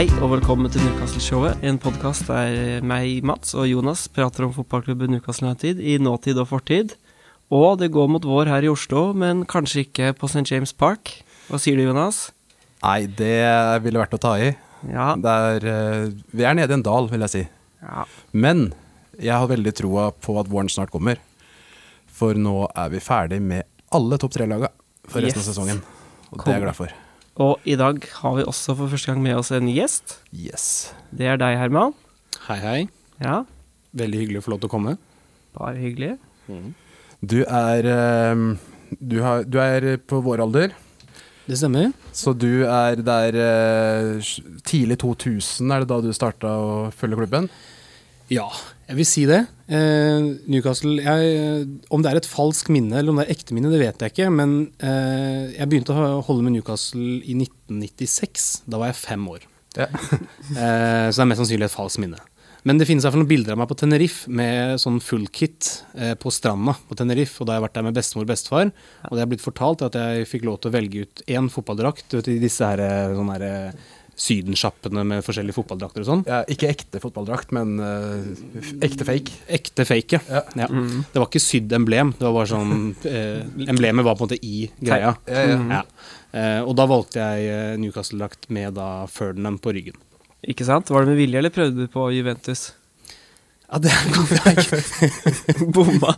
Hei og velkommen til Newcastle-showet, en podkast der meg, Mats og Jonas prater om fotballklubben Newcastle United i nåtid og fortid. Og det går mot vår her i Oslo, men kanskje ikke på St. James Park. Hva sier du, Jonas? Nei, det ville vært å ta i. Ja. Det er, eh, vi er nede i en dal, vil jeg si. ja. Men jeg har veldig troa på at våren snart kommer. For nå er vi ferdig med alle topp tre-laga for resten Yes. av sesongen. Og det er jeg glad for. Og i dag har vi også for første gang med oss en gjest. Yes. Det er deg, Herman. Hei, hei. Ja, Veldig hyggelig å få lov til å komme. bare hyggelig. Du er eh, du, har, du er på vår alder, Det stemmer. så du er der eh, tidlig 2000, er det da du starta å følge klubben? Ja, jeg vil si det. Eh, Newcastle jeg, Om det er et falskt minne eller om det er ekte minne, det vet jeg ikke. Men eh, jeg begynte å holde med Newcastle i 1996. Da var jeg fem år. Ja. Eh, så det er mest sannsynlig et falskt minne. Men det finnes noen bilder av meg på Tenerife med sånn full kit eh, på stranda på Tenerife. Og da har jeg vært der med bestemor og bestefar. Og det er blitt fortalt at jeg fikk lov til å velge ut én fotballdrakt vet, i disse her, eh, sånne her, eh, sydensjappene med forskjellige fotballdrakter og sånn. Ja, ikke ekte fotballdrakt, men uh, ekte fake. Ekte fake, Ja. ja. Det var ikke sydd emblem, det var bare sånn eh, Emblemet var på en måte i greia. Ja, ja. Ja. Eh, og da valgte jeg eh, Newcastle-drakt med da Ferdinand på ryggen. Ikke sant? Var det med vilje, eller prøvde du på Juventus? Ja, det, Bomma.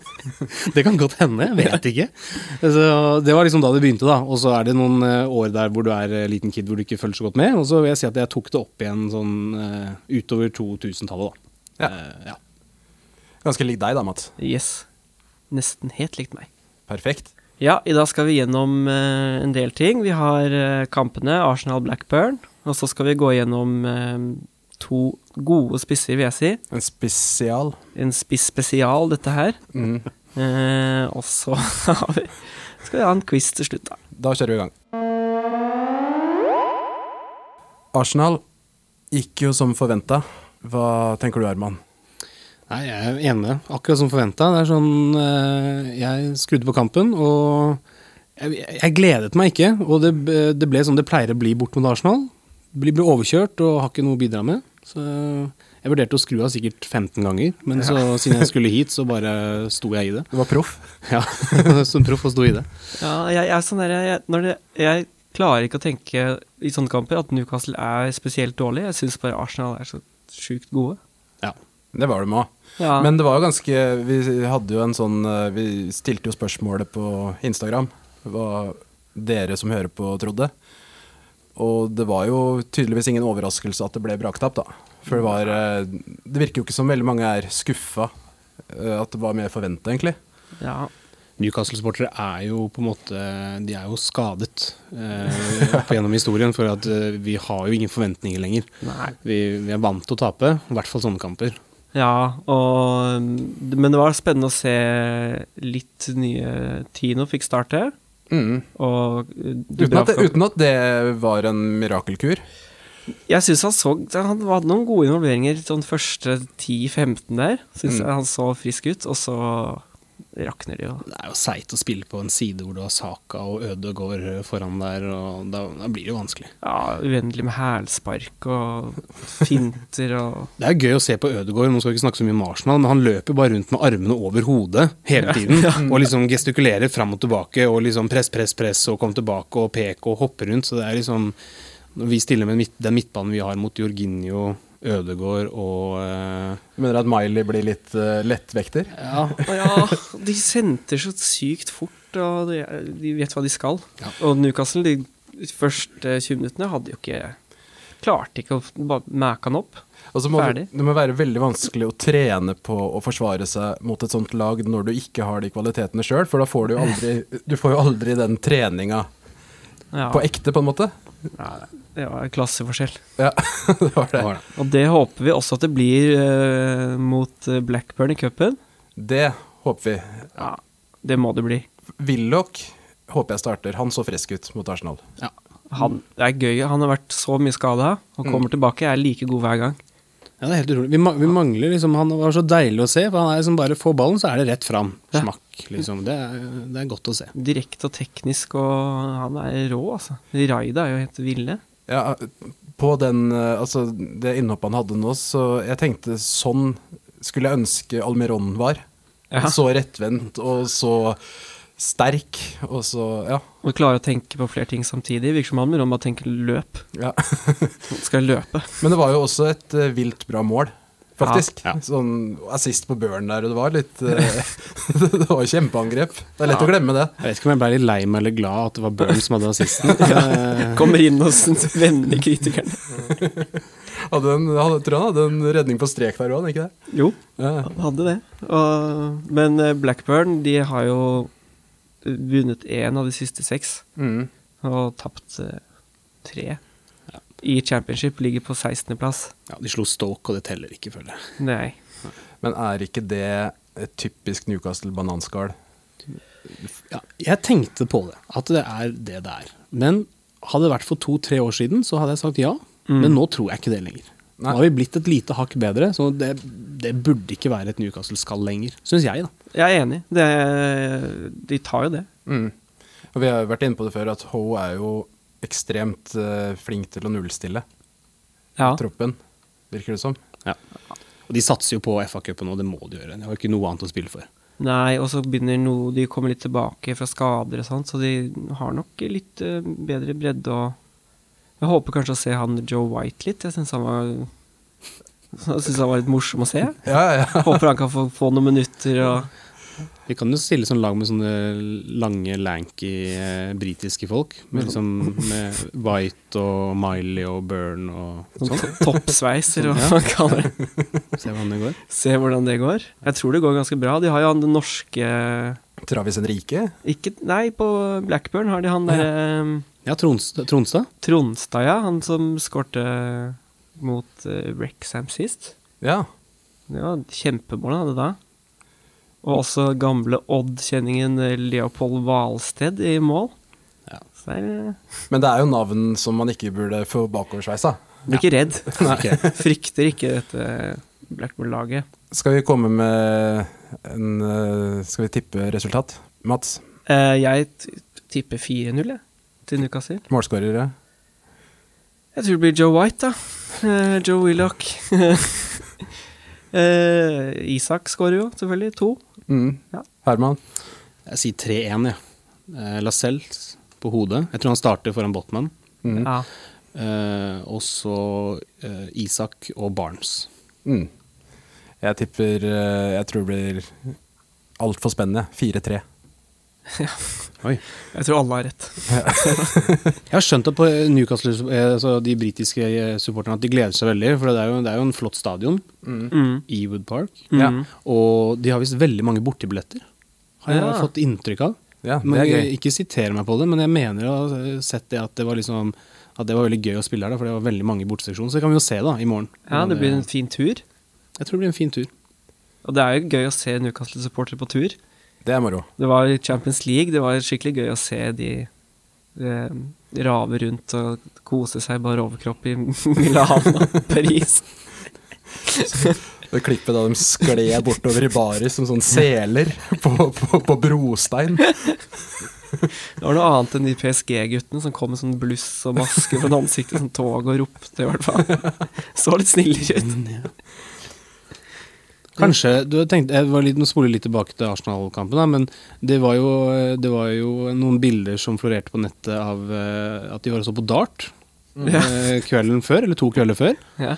det kan godt hende, jeg vet ikke. Så det var liksom da det begynte, da. Og så er det noen eh, år der hvor du er eh, liten kid hvor du ikke følger så godt med. Og så vil jeg si at jeg tok det opp igjen sånn eh, utover 2000-tallet, da. Ja. Uh, ja. Ganske lik deg da, Mats. Yes. Nesten helt likt meg. Perfekt. Ja, i dag skal vi gjennom en del ting. Vi har kampene Arsenal-Blackburn, og så skal vi gå gjennom to gode spisser, vil jeg si. En spesial. En spiss spesial, dette her. Mm. Eh, og så har vi, skal vi ha en quiz til slutt, da. Da kjører vi i gang. Arsenal gikk jo som forventa. Hva tenker du, Herman? Nei, jeg er enig. Akkurat som forventa. Det er sånn eh, Jeg skrudde på kampen, og jeg, jeg gledet meg ikke. Og det, det ble sånn det pleier å bli bort mot Arsenal. Blir, blir overkjørt og har ikke noe å bidra med. Så jeg vurderte å skru av sikkert 15 ganger, men så, siden jeg skulle hit, så bare sto jeg i det. Du var proff. Ja, Som proff og sto i det. Ja, jeg, jeg er sånn der, jeg, når det, jeg klarer ikke å tenke i sånne kamper at Newcastle er spesielt dårlig. Jeg syns bare Arsenal er så sjukt gode. Ja. Det var de òg. Ja. Men det var jo ganske Vi hadde jo en sånn eh, Vi stilte jo spørsmålet på Instagram hva dere som hører på, trodde. Og det var jo tydeligvis ingen overraskelse at det ble braktap, da. For det var eh, Det virker jo ikke som veldig mange er skuffa. eh, At det var mer forventa, egentlig. ja. Newcastle-sportere er jo på en måte De er jo skadet eh, på gjennom historien, for at eh, vi har jo ingen forventninger lenger. Vi, vi er vant til å tape, i hvert fall sånne kamper. Ja, og Men det var spennende å se litt nye Tino fikk starte. Mm. Og Uten, at det, uten at det var en mirakelkur. Jeg syns han så Han hadde noen gode involveringer sånn første 10-15 der. Syns Mm. han så frisk ut, og så rakner det jo. Det er jo seigt å spille på en side hvor du har Saka og Ødegaard foran der, og da, da blir det jo vanskelig. Ja, uendelig med hælspark og finter og Det er gøy å se på Ødegaard, nå skal vi ikke snakke så mye om Arsenal, men han løper bare rundt med armene over hodet hele tiden, og liksom gestikulerer fram og tilbake, og liksom press, press, press, og kom tilbake og pek og hoppe rundt, så det er liksom Når vi stiller med den midtbanen vi har mot Jorginho, Ødegaard og eh, Du mener at Miley blir litt uh, lettvekter? Ja, ja, de senter så sykt fort, og de, de vet hva de skal. Ja. Og Newcastle, de første 20 minuttene, hadde jo ikke Klarte ikke å mæke han opp. Altså må Ferdig. det, må være veldig vanskelig å trene på å forsvare seg mot et sånt lag når du ikke har de kvalitetene sjøl, for da får du jo aldri Du får jo aldri den treninga Ja, på ekte, på en måte. ja, det var klasseforskjell. Ja, det var det det. var det. Og det håper vi også at det blir uh, mot eh, Blackburn i cupen. Det håper vi. Ja, det må det bli. Willoch håper jeg starter. Han så frisk ut mot Arsenal. Ja. Han, det er gøy. Han har vært så mye skada og kommer tilbake. jeg Er like god hver gang. Ja, det er helt utrolig. Vi, ma- vi mangler liksom Han var så deilig å se, for han er liksom bare få ballen, så er det rett fram. Ja. Smakk, liksom. Det er, det er godt å se. Direkte og teknisk, og han er rå, altså. Raida er jo helt ville. Ja, på den, eh, altså det innhoppet han hadde nå, så jeg tenkte sånn skulle jeg ønske Almiron var. Ja. Så rettvendt og så sterk, og så Ja. Og klarer å tenke på flere ting samtidig. Virker som han bare tenker tenke løp. ja. Skal løpe? Men det var jo også et eh, vilt bra mål, faktisk. Ja, ja. Sånn assist på børn der, og det var litt eh, Det var kjempeangrep. Det er lett Ja. å glemme det. Jeg vet ikke om jeg ble litt lei meg eller glad at det var Burn som hadde assisten. Eh, Kommer inn og s- vender kritikerne. Hadde en, hadde, tror han hadde en redning på strek der òg, ikke det? Jo, Ja. han hadde det. Og, men eh, Blackburn de har jo vunnet én av de siste seks. Mm. Og tapt tre. I championship ligger på 16.-plass. ja, de slo Stoke, og det teller ikke, føler jeg. Nei. Men er ikke det et typisk Newcastle-bananskall? Ja, jeg tenkte på det, at det er det det er. Men hadde det vært for to-tre år siden, så hadde jeg sagt ja. Mm. Men nå tror jeg ikke det lenger. Nei. Nå har vi blitt et lite hakk bedre, så det, det burde ikke være et Newcastle-skall lenger. Syns jeg, da. Jeg er enig. Det, de tar jo det. Mm. Og vi har vært inne på det før, at Ho er jo ekstremt uh, flink til å nullstille Ja. troppen, virker det som. Ja. Og de satser jo på FA-cupen, og det må de gjøre. De har ikke noe annet å spille for. Nei, og så begynner noe De kommer litt tilbake fra skader og sånt, så de har nok litt uh, bedre bredde og Jeg håper kanskje å se han Joe White litt. Jeg syns han var Jeg synes han var litt morsom å se. Ja, ja. Håper han kan få, få noen minutter og Vi kan jo stille sånn lag med sånne lange, lanky eh, britiske folk. Med, liksom, med White og Miley og Burn og sånn sånn. to- toppsveis, eller hva man kaller det. Se hvordan det går. Se hvordan det går. Jeg tror det går ganske bra. De har jo han den norske Travis Henrike. Ikke Nei, på Blackburn har de han derre Ja, Ja, Tronstad. Tronstad. Ja. Han som skårte mot uh, Wrexham sist. Ja. Det var kjempemål han hadde da. Og også gamle Odd-kjenningen eh, Leopold Hvalsted i mål. Ja. Så er eh, Men det er jo navn som man ikke burde få bakoversveisa. Blir ikke redd. Frykter ikke dette Blackburn-laget. Skal vi komme med en eh, Skal vi tippe resultat? Mats? Eh, jeg tipper 4-0, jeg, til Newcastle. Målskårere? Jeg tror det blir Joe White, da. Eh, Joe Willoch. eh, Isak skårer jo, selvfølgelig. To. Mm. Ja. Herman? Jeg sier 3-1, jeg. Eh, Lascelles på hodet. Jeg tror han starter foran Botman. Mm. Ja. Eh, og så eh, Isak og Barnes. Mm. Jeg tipper eh, Jeg tror det blir altfor spennende. 4-3. Oi. Jeg tror alle har rett. Jeg har skjønt at på Newcastle, eh, altså de britiske eh, supporterne, at de gleder seg veldig. For det er jo, det er jo en flott stadion, Mm. Ewood Park. Ja. Mm. Og de har visst veldig mange bortebilletter. Har jeg Ja. fått inntrykk av. Ja, det er jeg, gøy. ikke siter meg på det, men jeg mener å ha sett det at det var liksom At det var veldig gøy å spille her, da, for det var veldig mange borteseksjoner. Så det kan vi jo se da, i morgen. Ja, det blir en fin tur. Jeg tror det blir en fin tur. Og det er jo gøy å se Newcastle-supportere på tur. Det er moro. Det var i Champions League, det var skikkelig gøy å se de, eh, rave rundt og kose seg bare overkropp i Milano og Paris. Det klippet da de skled bortover i baris som sånn seler på, på, på brostein. Det var noe annet enn de PSG-guttene som kom med sånn bluss og maske foran ansiktet, sånn tog og ropte, i hvert fall. Så litt snillere ut. Kanskje du tenkte, Jeg var litt, nå spoler litt tilbake til Arsenal-kampen, men det var, jo, det var jo noen bilder som florerte på nettet av eh, at de var også på dart Ja. eh, kvelden før, eller to kvelder før. Ja.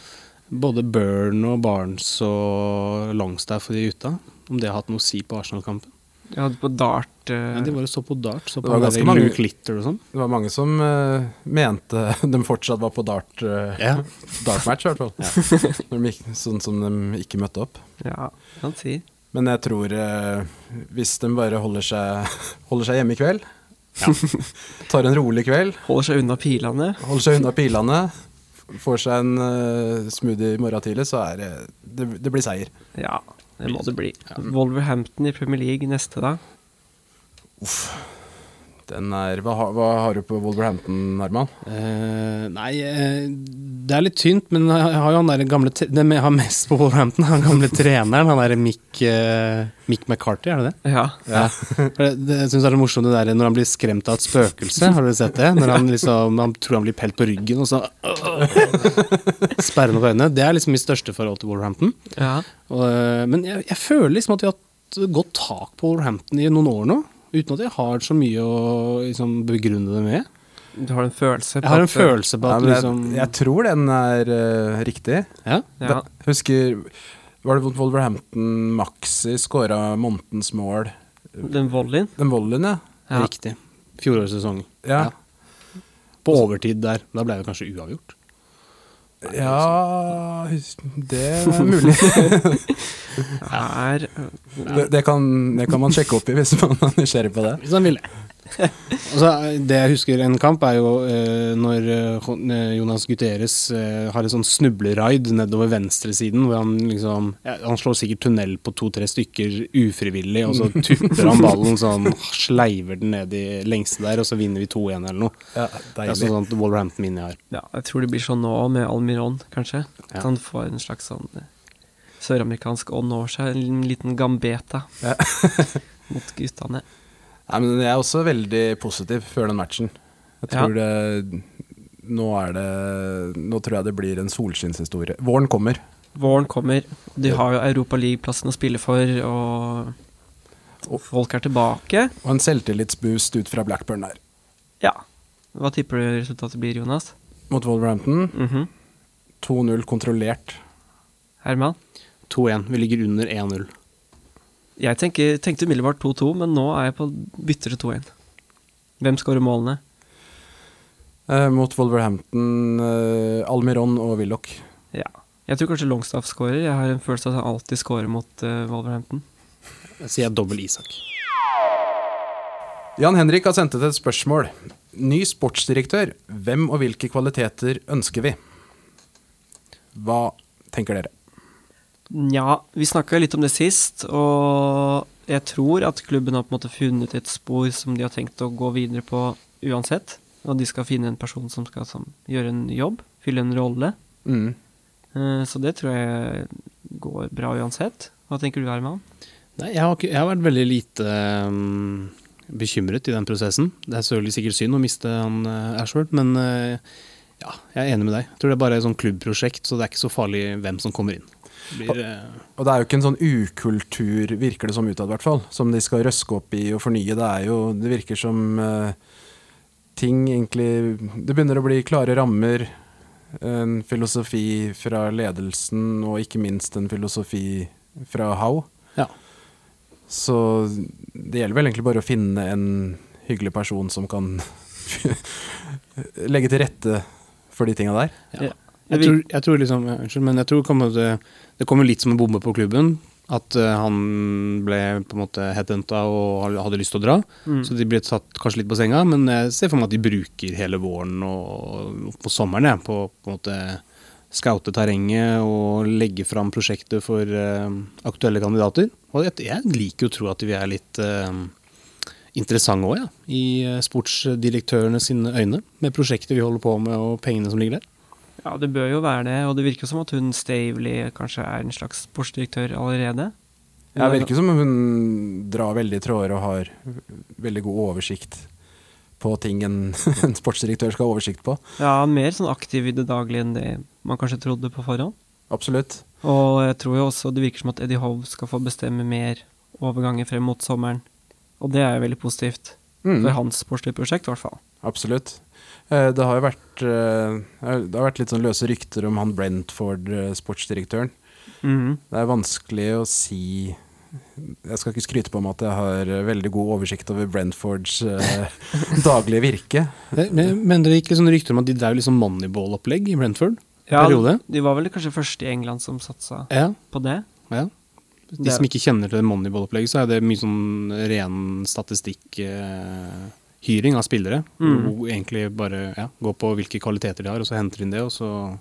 Både Burn og Barnes og Longstaff og de gutta. Om det har hatt noe å si på Arsenal-kampen. Jeg hadde på dart eh, Ja, de var og så på dart. Så Det var ganske mange- glitter og sånn. Det var mange som uh, mente de fortsatt var på dart, uh, Ja. dartmatch, i hvert fall. Ja. sånn som de ikke møtte opp. Ja, kan si. Men jeg tror uh, hvis de bare holder seg, holder seg hjemme i kveld, tar en rolig kveld, Holder seg unna pilene. holder seg unna pilene, får seg en uh, smoothie i morgen tidlig, så er det, det Det blir seier. Ja, det må det bli. Wolverhampton i Premier League neste, da. Den er Hva, har- hva har du på Wolverhampton, Herman? Eh, nei, eh, det er litt tynt, men jeg har jo han der gamle Den jeg har mest på Wolverhampton, han gamle treneren. Han derre Mick, eh, Mick McCarthy, er det det? Ja. Ja. For det, det, jeg syns det er så morsomt det der når han blir skremt av et spøkelse. Har dere sett det? Når han liksom Han tror han blir pelt på ryggen, og så sperrer han opp øynene. Det er liksom mitt største forhold til Wolverhampton. ja. Og, men jeg, jeg føler liksom at vi har hatt godt tak på Wolverhampton i noen år nå. Uten at jeg har så mye å liksom, begrunne det med. Du har en følelse Jeg har en at- følelse på Ja, at men liksom jeg, jeg tror den er uh, riktig. Ja, Ja. Da, husker Var det Wolverhampton Maxi skåra månedens mål? Den volleyen. Den volleyen, ja. Ja. riktig. Fjorårets Ja. På overtid der. Da ble det kanskje uavgjort. Ja Det er mulig. Er det, det, kan, det kan man sjekke opp i hvis man er nysgjerrig på det. Hvis man vil Og så, øh, det jeg husker en kamp, er jo eh, når Jon- øh, Jonas Guterres eh, har en sånn snubleraid nedover venstresiden, hvor han liksom ja, Han slår sikkert tunnel på to-tre stykker ufrivillig, og så tupper han ballen sånn, sleiver den ned i lengste der, og så vinner vi 2-1 eller noe. Ja, Det er sånn sånt Wolverhampton-minne jeg har. Ja, jeg tror det blir sånn nå med Almiron, kanskje. At Ja. han får en slags sånn eh, søramerikansk ånd over seg. En liten gambeta Ja. mot guttene. Nei, men jeg er også veldig positiv før den matchen. Jeg tror det nå, er det nå tror jeg det blir en solskinnshistorie. Våren kommer. Våren kommer. De har jo Europa League-plassen å spille for, og, og folk er tilbake. Og en selvtillitsboost ut fra Blackburn der. Ja. Hva tipper du resultatet blir, Jonas? Mot Wolverhampton. Mhm. 2-0 kontrollert. Herman? 2-1. Vi ligger under 1-0. Jeg tenker, tenkte umiddelbart 2-2, men nå er jeg på bytter til 2-1. Hvem skårer målene? Eh, mot Wolverhampton, eh, Almiron og Willoch. Ja. Jeg tror kanskje Longstaff skårer. Jeg har en følelse av at han alltid skårer mot eh, Wolverhampton. Jeg sier dobbel Isak. Jan Henrik har sendt ut et spørsmål. Ny sportsdirektør. Hvem og hvilke kvaliteter ønsker vi? Hva tenker dere? Nja, vi snakka litt om det sist, og jeg tror at klubben har på en måte funnet et spor som de har tenkt å gå videre på uansett. Og de skal finne en person som skal som, gjøre en jobb, fylle en rolle. Mm. Eh, så det tror jeg går bra uansett. Hva tenker du, Herman? Nei, jeg har, ikke, jeg har vært veldig lite um, bekymret i den prosessen. Det er selvfølgelig sikkert synd å miste han uh, Ashworth, men uh, ja, jeg er enig med deg. Jeg tror det er bare et sånn klubbprosjekt, så det er ikke så farlig hvem som kommer inn. Blir, og, Og det er jo ikke en sånn ukultur, virker det som utad, hvert fall, som de skal røske opp i og fornye. Det er jo Det virker som uh, ting egentlig Det begynner å bli klare rammer. En filosofi fra ledelsen, og ikke minst en filosofi fra How. ja. Så det gjelder vel egentlig bare å finne en hyggelig person som kan legge til rette for de tinga der. ja. Jeg tror, jeg tror liksom, Unnskyld, men jeg tror kommer det, det kommer litt som en bombe på klubben. At eh, han ble på en måte headhunta og hadde lyst til å dra. Mm. Så de ble tatt kanskje litt på senga, men jeg ser for meg at de bruker hele våren og på sommeren ja, på på en måte scoute terrenget og legge fram prosjektet for uh, aktuelle kandidater. Og jeg, jeg liker jo å tro at vi er litt uh, interessante òg, ja, i eh, sportsdirektørene sine øyne. Med prosjektet vi holder på med og pengene som ligger der. Ja, det bør jo være det, og det virker som at hun Stavely kanskje er en slags sportsdirektør allerede. Det virker som hun drar veldig tråder og har veldig god oversikt på ting en, en sportsdirektør skal ha oversikt på. Ja, mer sånn aktiv i det daglige enn det man kanskje trodde på forhånd. Absolutt. Og jeg tror jo også det virker som at Eddie Hove skal få bestemme mer overganger frem mot sommeren. Og det er jo veldig positivt. Mm. For hans sportslige prosjekt, i hvert fall. Absolutt. Eh, Det har jo vært, eh, det har vært litt sånn løse rykter om han Brentford, eh, sportsdirektøren. Mhm. Det er vanskelig å si Jeg skal ikke skryte på meg at jeg har eh, veldig god oversikt over Brentfords eh, daglige virke. Men, men det gikk sånn rykter om at de drev liksom moneyball-opplegg i Brentford? Ja, Periode? de var vel kanskje første i England som satsa Ja, på det. ja. De Det- som ikke kjenner til moneyball-opplegget, så er det mye sånn ren statistikkhyring av spillere. Mm. Hvor egentlig bare ja, gå på hvilke kvaliteter de har, og så henter inn det, og så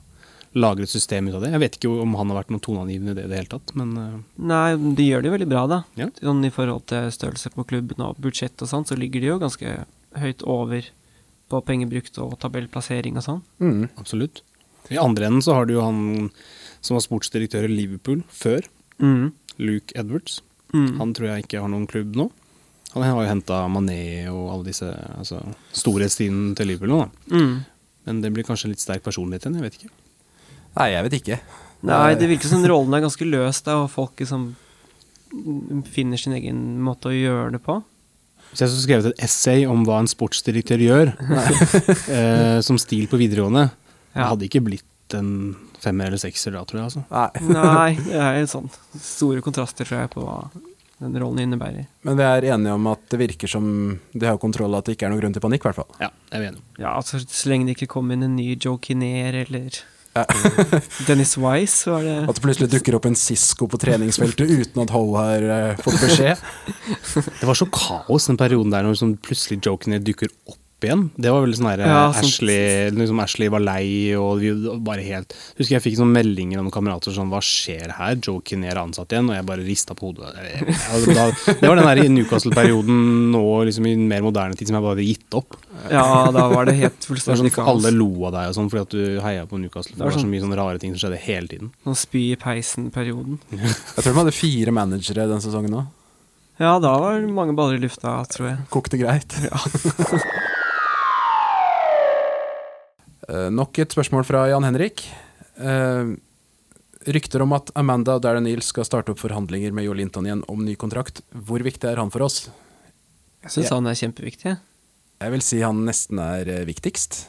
lager et system ut av det. Jeg vet ikke om han har vært noen toneangivende i det i det hele tatt, men eh, Nei, de gjør det jo veldig bra, da. Ja. Sånn I forhold til størrelse på klubben og budsjett og sånn, så ligger de jo ganske høyt over på penger brukt og tabellplassering og sånn. Mm. Absolutt. I andre enden så har du jo han som var sportsdirektør i Liverpool før, Mm. Luke Edwards. Mm. Han tror jeg ikke har noen klubb nå. Han har jo henta Mané og alle disse altså, storhetstiden til Liverpool nå, da. Mm. Men det blir kanskje litt sterk personlighet igjen, jeg vet ikke. Nei, jeg vet ikke. Nei, det virker som rollen er ganske løs, da, og folk liksom finner sin egen måte å gjøre det på. Hvis jeg skulle skrevet et essay om hva en sportsdirektør gjør, eh, som stil på videregående, det Ja. hadde ikke blitt en femmer eller sekser da, tror jeg. altså. Nei. Nei, det er sånn store kontraster, tror jeg, på hva den rollen innebærer. Men vi er enige om at det virker som de har kontroll, at det ikke er noen grunn til panikk, i hvert fall. Ja, det er om. Ja, altså, så lenge det ikke kommer inn en ny Joe Kinnear eller Ja. Dennis Wise, så er det At det plutselig dukker opp en Cisco på treningsfeltet uten at Ho har uh, fått beskjed. Det var så kaos den perioden der når sånn plutselig Joe Kinnear dukker opp igjen. Det var veldig sånn her Ja, sånn- Ashley, liksom Ashley var lei, og vi bare helt Husker jeg fikk sånne meldinger noen kamerater sånn Hva skjer her? Joe Kinnear er ansatt igjen, og jeg bare rista på hodet. Jeg- Da, det var den der i Newcastle-perioden nå liksom i mer moderne tid som jeg bare hadde gitt opp. Ja, da var det helt fullstendig sånn, kaos. alle lo av deg og sånn fordi at du heia på Newcastle. Det var det var så sånn- mye sånne rare ting som skjedde hele tiden. Sånn spy i peisen-perioden. Jeg tror de hadde fire managere den sesongen òg. Ja, da var det mange baller i lufta, tror jeg. Kokte greit. Eh, nok et spørsmål fra Jan Henrik. Eh, rykter om at Amanda og Darren Neal skal starte opp forhandlinger med Jo Linton igjen om ny kontrakt. Hvor viktig er han for oss? Jeg syns han er kjempeviktig. Jeg vil si han nesten er eh, viktigst.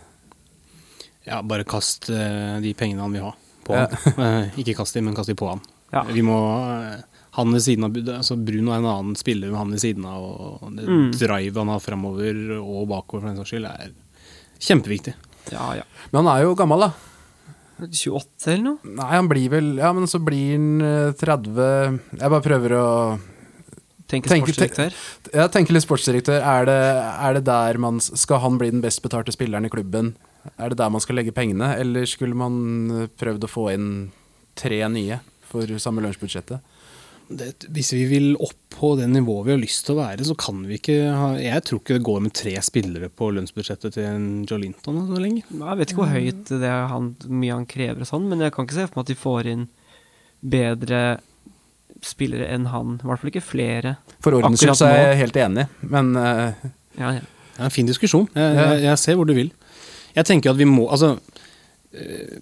Ja, bare kast eh, de pengene han vil ha på Ja. han. Eh, ikke kast de, men kast de på han. Ja. Vi må eh, Han ved siden av altså Bruno er en annen spiller med han ved siden av, og det Mm. drivet han har framover og bakover, for den saks skyld, er kjempeviktig. Ja, ja. Men han er jo gammel, da. 28 eller noe? Nei, han blir vel Ja, men så blir han eh, 30 Jeg bare prøver å Tenke sportsdirektør? sportsdirektør. ja, tenke litt sportsdirektør. Er det, er det der man Skal han bli den best betalte spilleren i klubben? Er det der man skal legge pengene, eller skulle man eh, prøvd å få inn tre nye for samme lunsjbudsjettet? Det, hvis vi vil opp på det nivået vi har lyst til å være, så kan vi ikke ha Jeg tror ikke det går med tre spillere på lønnsbudsjettet til en Joe Linton så lenge. Jeg vet ikke hvor høyt det er han, mye han krever og sånn, men jeg kan ikke se for meg at de får inn bedre spillere enn han. I hvert fall ikke flere. For ordens skyld så er jeg helt enig, men uh... Ja, ja. Det er en fin diskusjon. Jeg, jeg, jeg ser hvor du vil. Jeg tenker at vi må Altså, eh,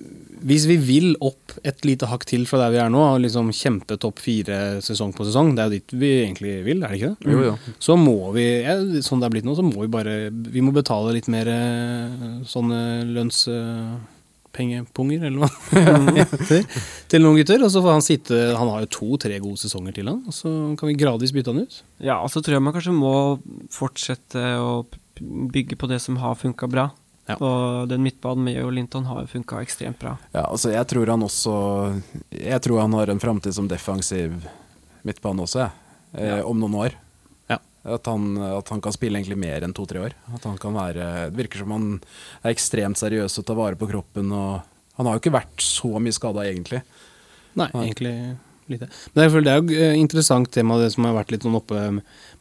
hvis vi vil opp et lite hakk til fra der vi er nå, og liksom kjempe topp fire sesong på sesong, det er jo dit vi egentlig vil, er det ikke det? jo, jo. Så må vi, ja, sånn det er blitt nå, så må vi bare Vi må betale litt mer eh, sånne lønnspengepunger, eller hva det heter, til noen gutter. Og så får han sitte Han har jo to-tre gode sesonger til, han. Og så kan vi gradvis bytte han ut. ja, og så tror jeg man kanskje må fortsette å bygge på det som har funka bra. Ja. Og den midtbanen med Joe Linton har jo funka ekstremt bra. Ja, altså jeg tror han også Jeg tror han har en framtid som defensiv midtbane også, jeg. Eh, Ja. Om noen år. Ja. At han, at han kan spille egentlig mer enn to-tre år. At han kan være Det virker som han er ekstremt seriøs og tar vare på kroppen og Han har jo ikke vært så mye skada, egentlig. Nei, han, egentlig lite. Men jeg føler det er jo eh, interessant tema det som har vært litt sånn oppe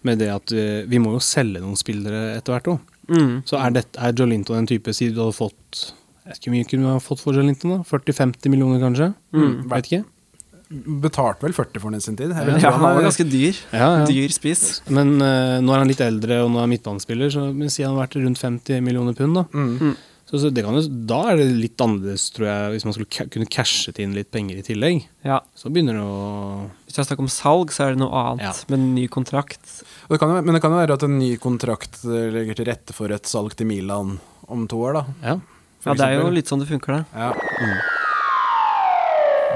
med det at eh, vi må jo selge noen spillere etter hvert òg. Mm. Så er, det, er Joe Linton en type side du hadde fått Jeg vet ikke hvor mye kunne du ha fått for Joe Linton? da? 40-50 millioner, kanskje? Mm. Vet ikke. Betalte vel 40 for den sin tid. Jeg vil Ja, han var ganske dyr. Ja, ja. Dyr spiss. Men uh, nå er han litt eldre, og nå er han midtbanespiller, så si han har vært rundt 50 millioner pund, da. mm. Så, så det kan jo, da er det litt annerledes, tror jeg, hvis man skulle kunne cashet inn litt penger i tillegg. Ja. Så begynner det å Hvis det er snakk om salg, så er det noe annet. Ja. Med en ny kontrakt. Det kan, jo- men det kan jo være at en ny kontrakt eh, legger til rette for et salg til Milan om to år, da. Ja. Ja, det er jo litt sånn det funker, det. Ja.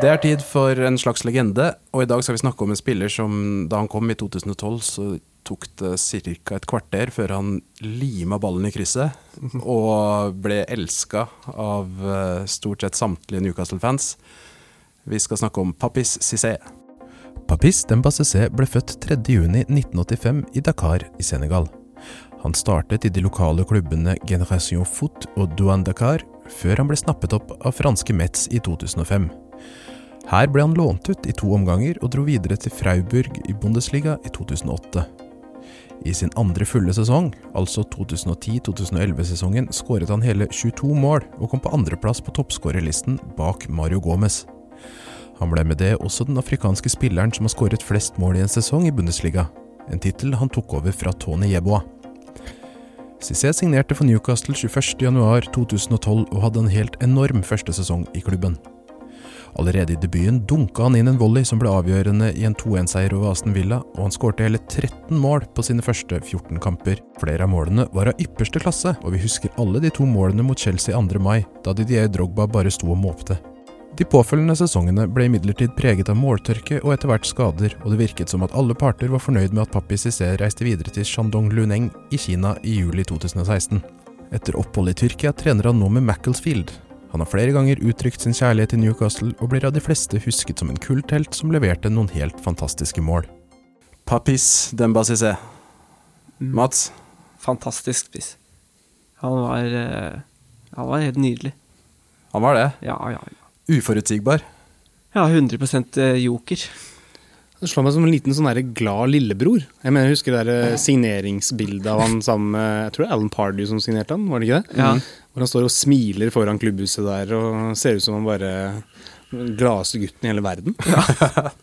Det er tid for en slags legende, og i dag skal vi snakke om en spiller som da han kom i 2012, så tok det ca. et kvarter før han lima ballen i krysset, og ble elska av eh, stort sett samtlige Newcastle-fans. Vi skal snakke om Papis Cissé. Papis Demba Cissé ble født 3.6.1985 i Dakar i Senegal. Han startet i de lokale klubbene Generation Foot og Douane Dakar, før han ble snappet opp av franske Metz i 2005. Her ble han lånt ut i to omganger og dro videre til Frauburg i Bundesliga i 2008. I sin andre fulle sesong, altså 2010-2011-sesongen, skåret han hele 22 mål og kom på andreplass på toppskårerlisten bak Mario Gomez. Han ble med det også den afrikanske spilleren som har skåret flest mål i en sesong i Bundesliga, en tittel han tok over fra Tony Yeboa. Cissé signerte for Newcastle 21.1.2012 og hadde en helt enorm første sesong i klubben. Allerede i debuten dunka han inn en volley som ble avgjørende i en 2-1-seier over Aston Villa, og han skårte hele 13 mål på sine første 14 kamper. Flere av målene var av ypperste klasse, og vi husker alle de to målene mot Chelsea 2. mai, da Didier Drogba bare sto og måpte. De påfølgende sesongene ble imidlertid preget av måltørke og etter hvert skader, og det virket som at alle parter var fornøyd med at Papi Cissé reiste videre til Shandong Luneng i Kina i juli 2016. Etter opphold i Tyrkia trener han nå med Macclesfield, han har flere ganger uttrykt sin kjærlighet til Newcastle, og blir av de fleste husket som en kulthelt som leverte noen helt fantastiske mål. Papis Demba Cissé. Mats? Fantastisk spiss. Han var eh, Han var helt nydelig. Han var det. Ja, ja, ja. Uforutsigbar. Ja, 100 eh, joker. Det slår meg som en liten sånn der glad lillebror. Jeg mener, jeg husker det der eh, signeringsbildet av han sammen med Jeg tror det er Alan Pardew som signerte han, var det ikke det? Ja. Hvor han står og smiler foran klubbhuset der og ser ut som han bare den gladeste gutten i hele verden.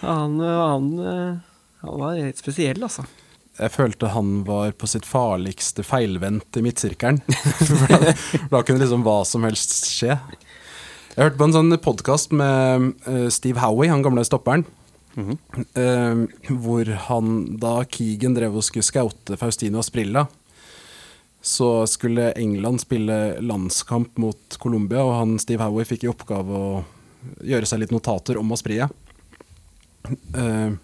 Ja, Han, eh, han, han var helt spesiell, altså. Jeg følte han var på sitt farligste feilvendt i midtsirkelen. Da kunne liksom hva som helst skje. Jeg hørte på en sånn podkast med eh, Steve Howie, han gamle stopperen. eh, hvor han, da Keegan drev og skulle scoute Faustino Asprilla, så skulle England spille landskamp mot Colombia, og han Steve Howie fikk i oppgave å gjøre seg litt notater om Asprilla. Uh,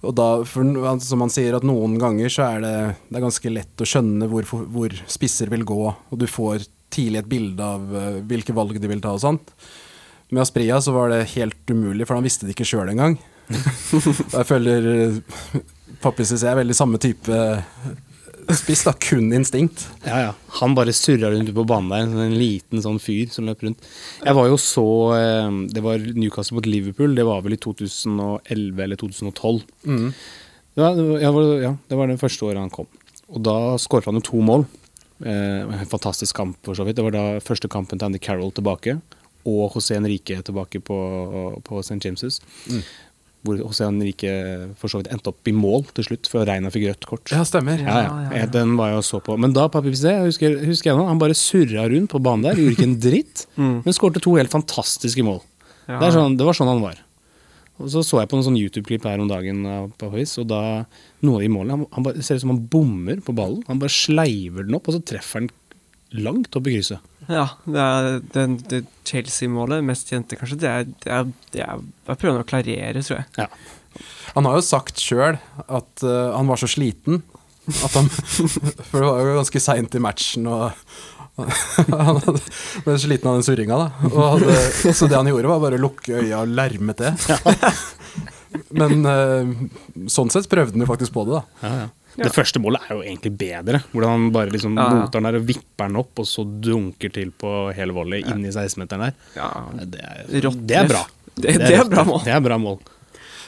og da, for, som han sier, at noen ganger så er det, det er ganske lett å skjønne hvor, hvor spisser vil gå, og du får tidlig et bilde av eh, hvilke valg de vil ta og sånt. Med Aspria så var det helt umulig, for han visste det ikke sjøl engang. jeg føler uh, Pappi syns jeg er veldig samme type spiss, da. Kun instinkt. Ja, ja. Han bare surra rundt på banen der, en liten sånn fyr som løp rundt. Jeg var jo så eh, Det var Newcastle mot Liverpool, det var vel i 2011 eller 2012. Mm. Ja, det var, ja, var- ja, det var det første året han kom. Og da skåret han jo to mål. Eh, en fantastisk kamp, for så vidt. Det var da første kampen til Andy Carroll tilbake, og José Henrique tilbake på, på St. James's. Mm. Hvor José Henrique for så vidt endte opp i mål til slutt, for Reina fikk rødt kort. Ja, stemmer. Ja, ja. ja, ja. Den var jeg og så på. Men da, Papi Pissé, husker, husker jeg nå, han bare surra rundt på banen der, gjorde ikke en dritt, Mm. men skårte to helt fantastiske mål. Ja. Det, er sånn, det var sånn han var. Og så så jeg på en sånn YouTube-klipp her om dagen på Høys, og da noen av de målene han, han bare, Det ser ut som han bommer på ballen. Han bare sleiver den opp, og så treffer han langt opp i krysset. Ja, det er den, det Chelsea-målet, mest kjente kanskje, det er, det er, det er Jeg prøver å klarere, tror jeg. Ja. Han har jo sagt sjøl at uh, han var så sliten at han For det var jo ganske seint i matchen, og han ble sliten av den surringa, da. Og hadde, så det han gjorde, var bare å lukke øya og lerme til. Men eh, sånn sett prøvde han jo faktisk på det, da. Ja, ja. Ja. Det første målet er jo egentlig bedre. Hvordan han bare liksom Ja, ja. moter den der og vipper den opp, og så dunker til på hele volley ja. inni 16-meteren der. Ja, Det er, det er bra. Det, det er bra mål. Det er bra mål.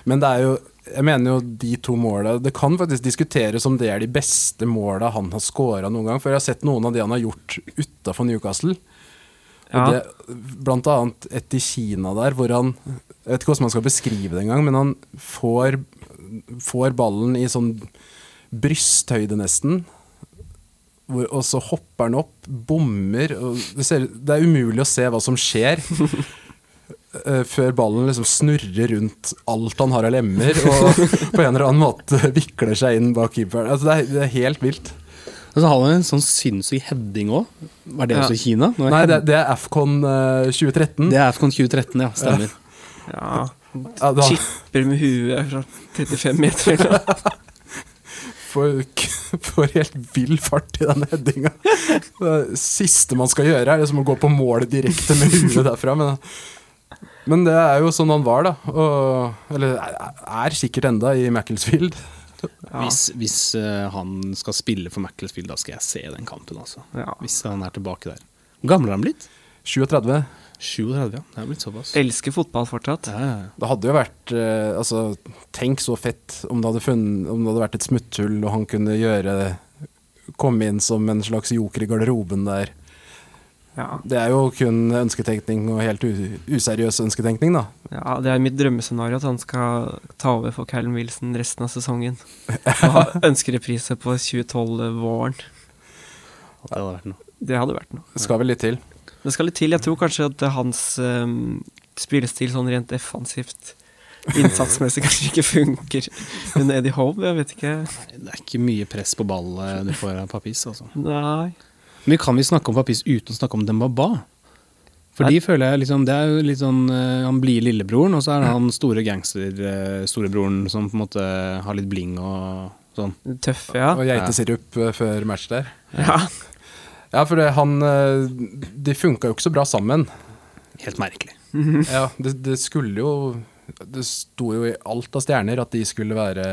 Men det er jo jeg mener jo de to måla Det kan faktisk diskuteres om det er de beste måla han har scora noen gang. For jeg har sett noen av de han har gjort utafor Newcastle. Ja. det, blant annet et i Kina der, hvor han Jeg vet ikke hvordan man skal beskrive det engang, men han får, får ballen i sånn brysthøyde, nesten. Hvor, og så hopper han opp, bommer det, ser, det er umulig å se hva som skjer. eh, før ballen liksom snurrer rundt alt han har av lemmer, og på en eller annen måte vikler seg inn bak keeperen. Altså, det, er, det er helt vilt. Og så har han en sånn sinnssyk heading òg. Var det Ja. også i Kina? Nå er Nei, det, det er Afcon uh, 2013. det er Afcon 2013, ja. Stemmer. Ja. Ja, da Chipper med huet fra 35 meter. eller noe. får, får helt vill fart i den headinga. Det siste man skal gjøre, er liksom å gå på målet direkte med huet derfra. Men, men det er jo sånn han var, da. Og, eller er sikkert enda i Macclesfield. Ja. Hvis, hvis eh, han skal spille for Macclesfield, da skal jeg se den kampen, altså. Ja. Hvis han er tilbake der. Hvor gammel er han blitt? 37. 37, ja. Det er blitt såpass. Elsker fotball fortsatt. Ja, ja, ja. Det hadde jo vært eh, Altså, tenk så fett om det hadde, funnet, om det hadde vært et smutthull, og han kunne gjøre Komme inn som en slags joker i garderoben der. Ja. Det er jo kun ønsketenkning og helt useriøs ønsketenkning, da. ja, det er mitt drømmescenario at han skal ta over for Callum Wilson resten av sesongen. Og ha ønskereprise på 2012-våren. Det hadde vært noe. Det hadde vært noe. Det skal vel litt til. Det skal litt til. Jeg tror kanskje at hans um, spillestil sånn rent defensivt innsatsmessig kanskje ikke funker under Eddie Hove. Jeg vet ikke. Det er ikke mye press på ball eh, du får av Papis, altså. Nei. Men kan vi snakke om Papis uten å snakke om Dembaba? For de føler jeg liksom Det er jo litt sånn eh, Han blir lillebroren, og så er det han store gangster-storebroren som på en måte har litt bling og sånn. Tøff, ja. Og geitesirup eh, før match der. ja. Ja, for det, han eh, De funka jo ikke så bra sammen. Helt merkelig. Ja, det, det skulle jo Det sto jo i alt av stjerner at de skulle være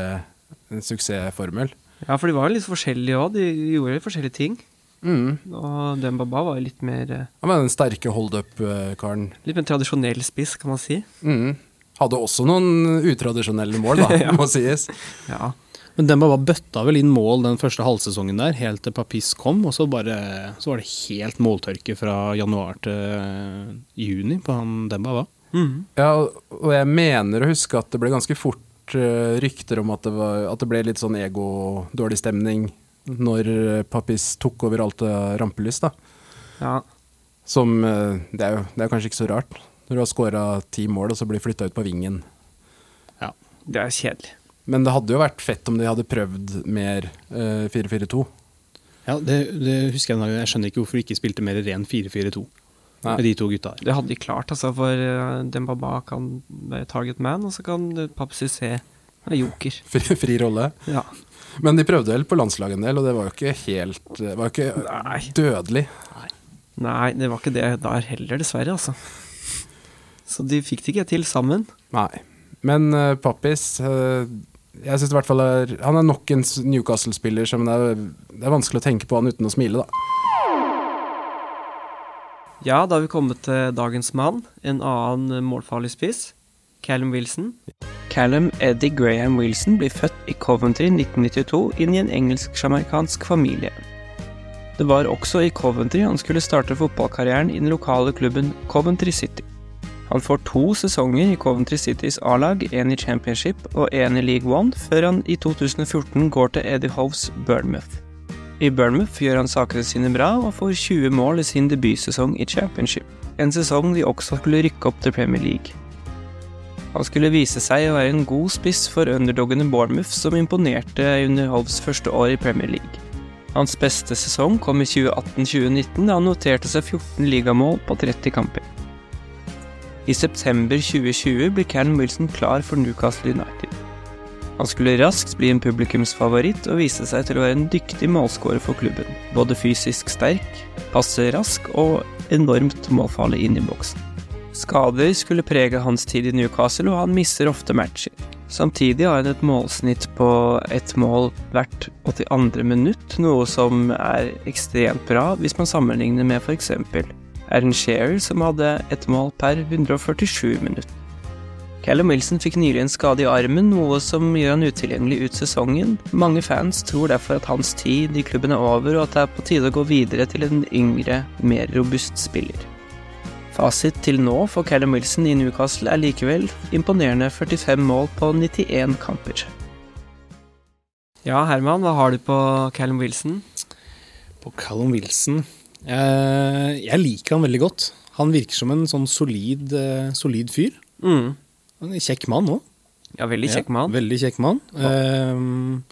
en suksessformel. Ja, for de var litt forskjellige òg. De gjorde forskjellige ting. Mm. Og Dembaba var jo litt mer eh, Han var den sterke holdup-karen. Litt mer tradisjonell spiss, kan man si. Mm. Hadde også noen utradisjonelle mål, da, Ja. må sies. Ja. Men Dembaba bøtta vel inn mål den første halvsesongen der, helt til Papis kom, og så, bare, så var det helt måltørke fra januar til juni på han Dembaba. Mm. Ja, og jeg mener å huske at det ble ganske fort eh, rykter om at det, var, at det ble litt sånn ego-dårlig stemning når Pappis tok over alt av rampelys, da. ja. Som eh, Det er jo det er kanskje ikke så rart. Når du har skåra ti mål, og så blir flytta ut på vingen. Det er kjedelig. Men det hadde jo vært fett om de hadde prøvd mer eh, 4-4-2. Ja, det, det husker jeg. Jeg skjønner ikke hvorfor de ikke spilte mer ren 4-4-2 med de to gutta her. Det hadde de klart, altså, for uh, Dembaba kan være target man, og så kan pappis være joker. Fri, fri rolle. Ja. Men de prøvde vel på landslaget en del, og det var jo ikke helt Det var jo ikke Nei. dødelig. Nei, det var ikke det der heller, dessverre, altså. Så de fikk det ikke til sammen. Nei. Men uh, Pappis uh, Jeg synes i hvert fall er, Han er nok en Newcastle-spiller som det er, det er vanskelig å tenke på han uten å smile, da. Ja, da har vi kommet til dagens mann, en annen målfarlig spiss. Callum Wilson. Callum Eddie Graham Wilson blir født i Coventry 1992 inn i en engelsk-jamaicansk familie. Det var også i Coventry han skulle starte fotballkarrieren i den lokale klubben Coventry City. Han får to sesonger i Coventry Citys A-lag, én i Championship og én i League One, før han i 2014 går til Eddie Hoves Bournemouth. I Bournemouth gjør han sakene sine bra og får 20 mål i sin debutsesong i Championship, en sesong de også skulle rykke opp til Premier League. Han skulle vise seg å være en god spiss for underdogene Bournemouth, som imponerte under Hoves første år i Premier League. Hans beste sesong kom i 2018-2019, da han noterte seg 14 ligamål på 30 kamper. I september 2020 ble Cannon Wilson klar for Newcastle United. Han skulle raskt bli en publikumsfavoritt og viste seg til å være en dyktig målskårer for klubben. Både fysisk sterk, passe rask og enormt målfarlig inn i boksen. Skader skulle prege hans tid i Newcastle, og han misser ofte matcher. Samtidig har han et målsnitt på ett mål hvert 82. minutt, noe som er ekstremt bra hvis man sammenligner med f.eks. Aaron Shearer, som hadde ett mål per 147 minutter. Callum Wilson fikk nylig en skade i armen, noe som gjør han utilgjengelig ut sesongen. Mange fans tror derfor at hans tid i klubben er over, og at det er på tide å gå videre til en yngre, mer robust spiller. Fasit til nå for Callum Wilson i Newcastle er likevel imponerende 45 mål på 91 kamper. Ja, Herman, hva har du på Callum Wilson? På Callum Wilson eh, Jeg liker han veldig godt. Han virker som en sånn solid, eh, solid fyr. Mm. En kjekk mann òg. Ja, veldig kjekk mann. veldig kjekk mann. Ehm,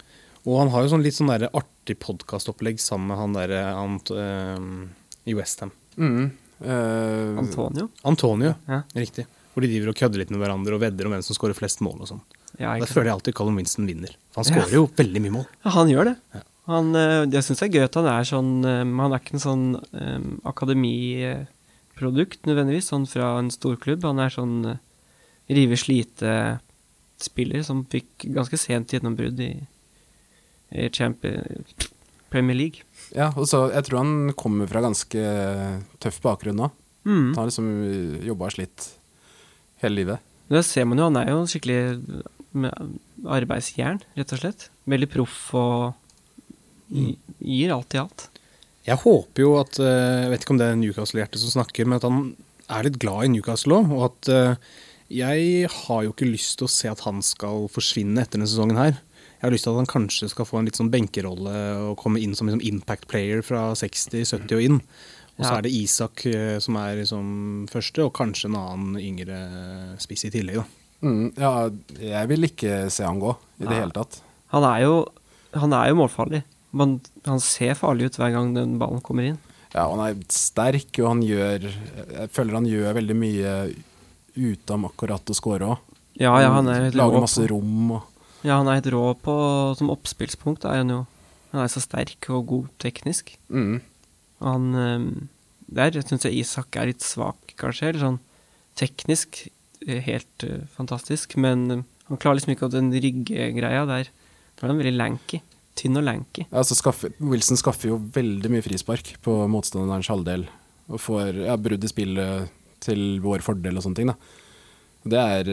og han har jo sånn litt sånn der artig podkastopplegg sammen med han derre Ant ehm, i Westham. Mm. Eh, Antonio. Antonio, Ja. riktig. Hvor de driver og kødder litt med hverandre og vedder om hvem som skårer flest mål og sånn. Ja, Da føler jeg alltid Callum Winston vinner. For han Ja. skårer jo veldig mye mål. Ja, han gjør det. Ja. Han, eh, jeg syns det er gøy at han er sånn eh, Han er ikke en sånn um, akademiprodukt nødvendigvis, sånn fra en storklubb. Han er sånn uh, rive-slite-spiller som fikk ganske sent gjennombrudd i, i Champions Premier League. Ja, og så Jeg tror han kommer fra ganske tøff bakgrunn nå. Mm. Han har liksom jobba og slitt hele livet. Det ser man jo, han er jo skikkelig med arbeidsjern, rett og slett. Veldig proff og gir alt i alt. Jeg håper jo at eh, Jeg vet ikke om det er Newcastle-hjertet som snakker, men at han er litt glad i Newcastle òg. Og at eh, jeg har jo ikke lyst til å se at han skal forsvinne etter denne sesongen her. Jeg har lyst til at han kanskje skal få en litt sånn benkerolle og komme inn som liksom impact player fra 60-70 og inn. Og så Ja. er det Isak eh, som er liksom første, og kanskje en annen yngre spiss i tillegg. da. Mm, ja, jeg vil ikke se han gå i det hele tatt. Han er jo, han er jo målfarlig. Man, han ser farlig ut hver gang den ballen kommer inn. Ja, han er sterk, og han gjør Jeg føler han gjør veldig mye utom akkurat å score òg. Ja, ja, han er Lager masse rom og ja, han er helt rå på Som oppspillspunkt er han jo. Han er så sterk og god teknisk. mm. Han eh, Der syns jeg Isak er litt svak, kanskje. Eller sånn teknisk eh, helt uh, fantastisk, men eh, han klarer liksom ikke den ryggegreia der. Han er veldig lanky. Tynn og lanky. Ja, altså skaffer, Wilson skaffer jo veldig mye frispark på motstanderens halvdel. Og får ja, brudd i spillet til vår fordel og sånne ting. da. Det er,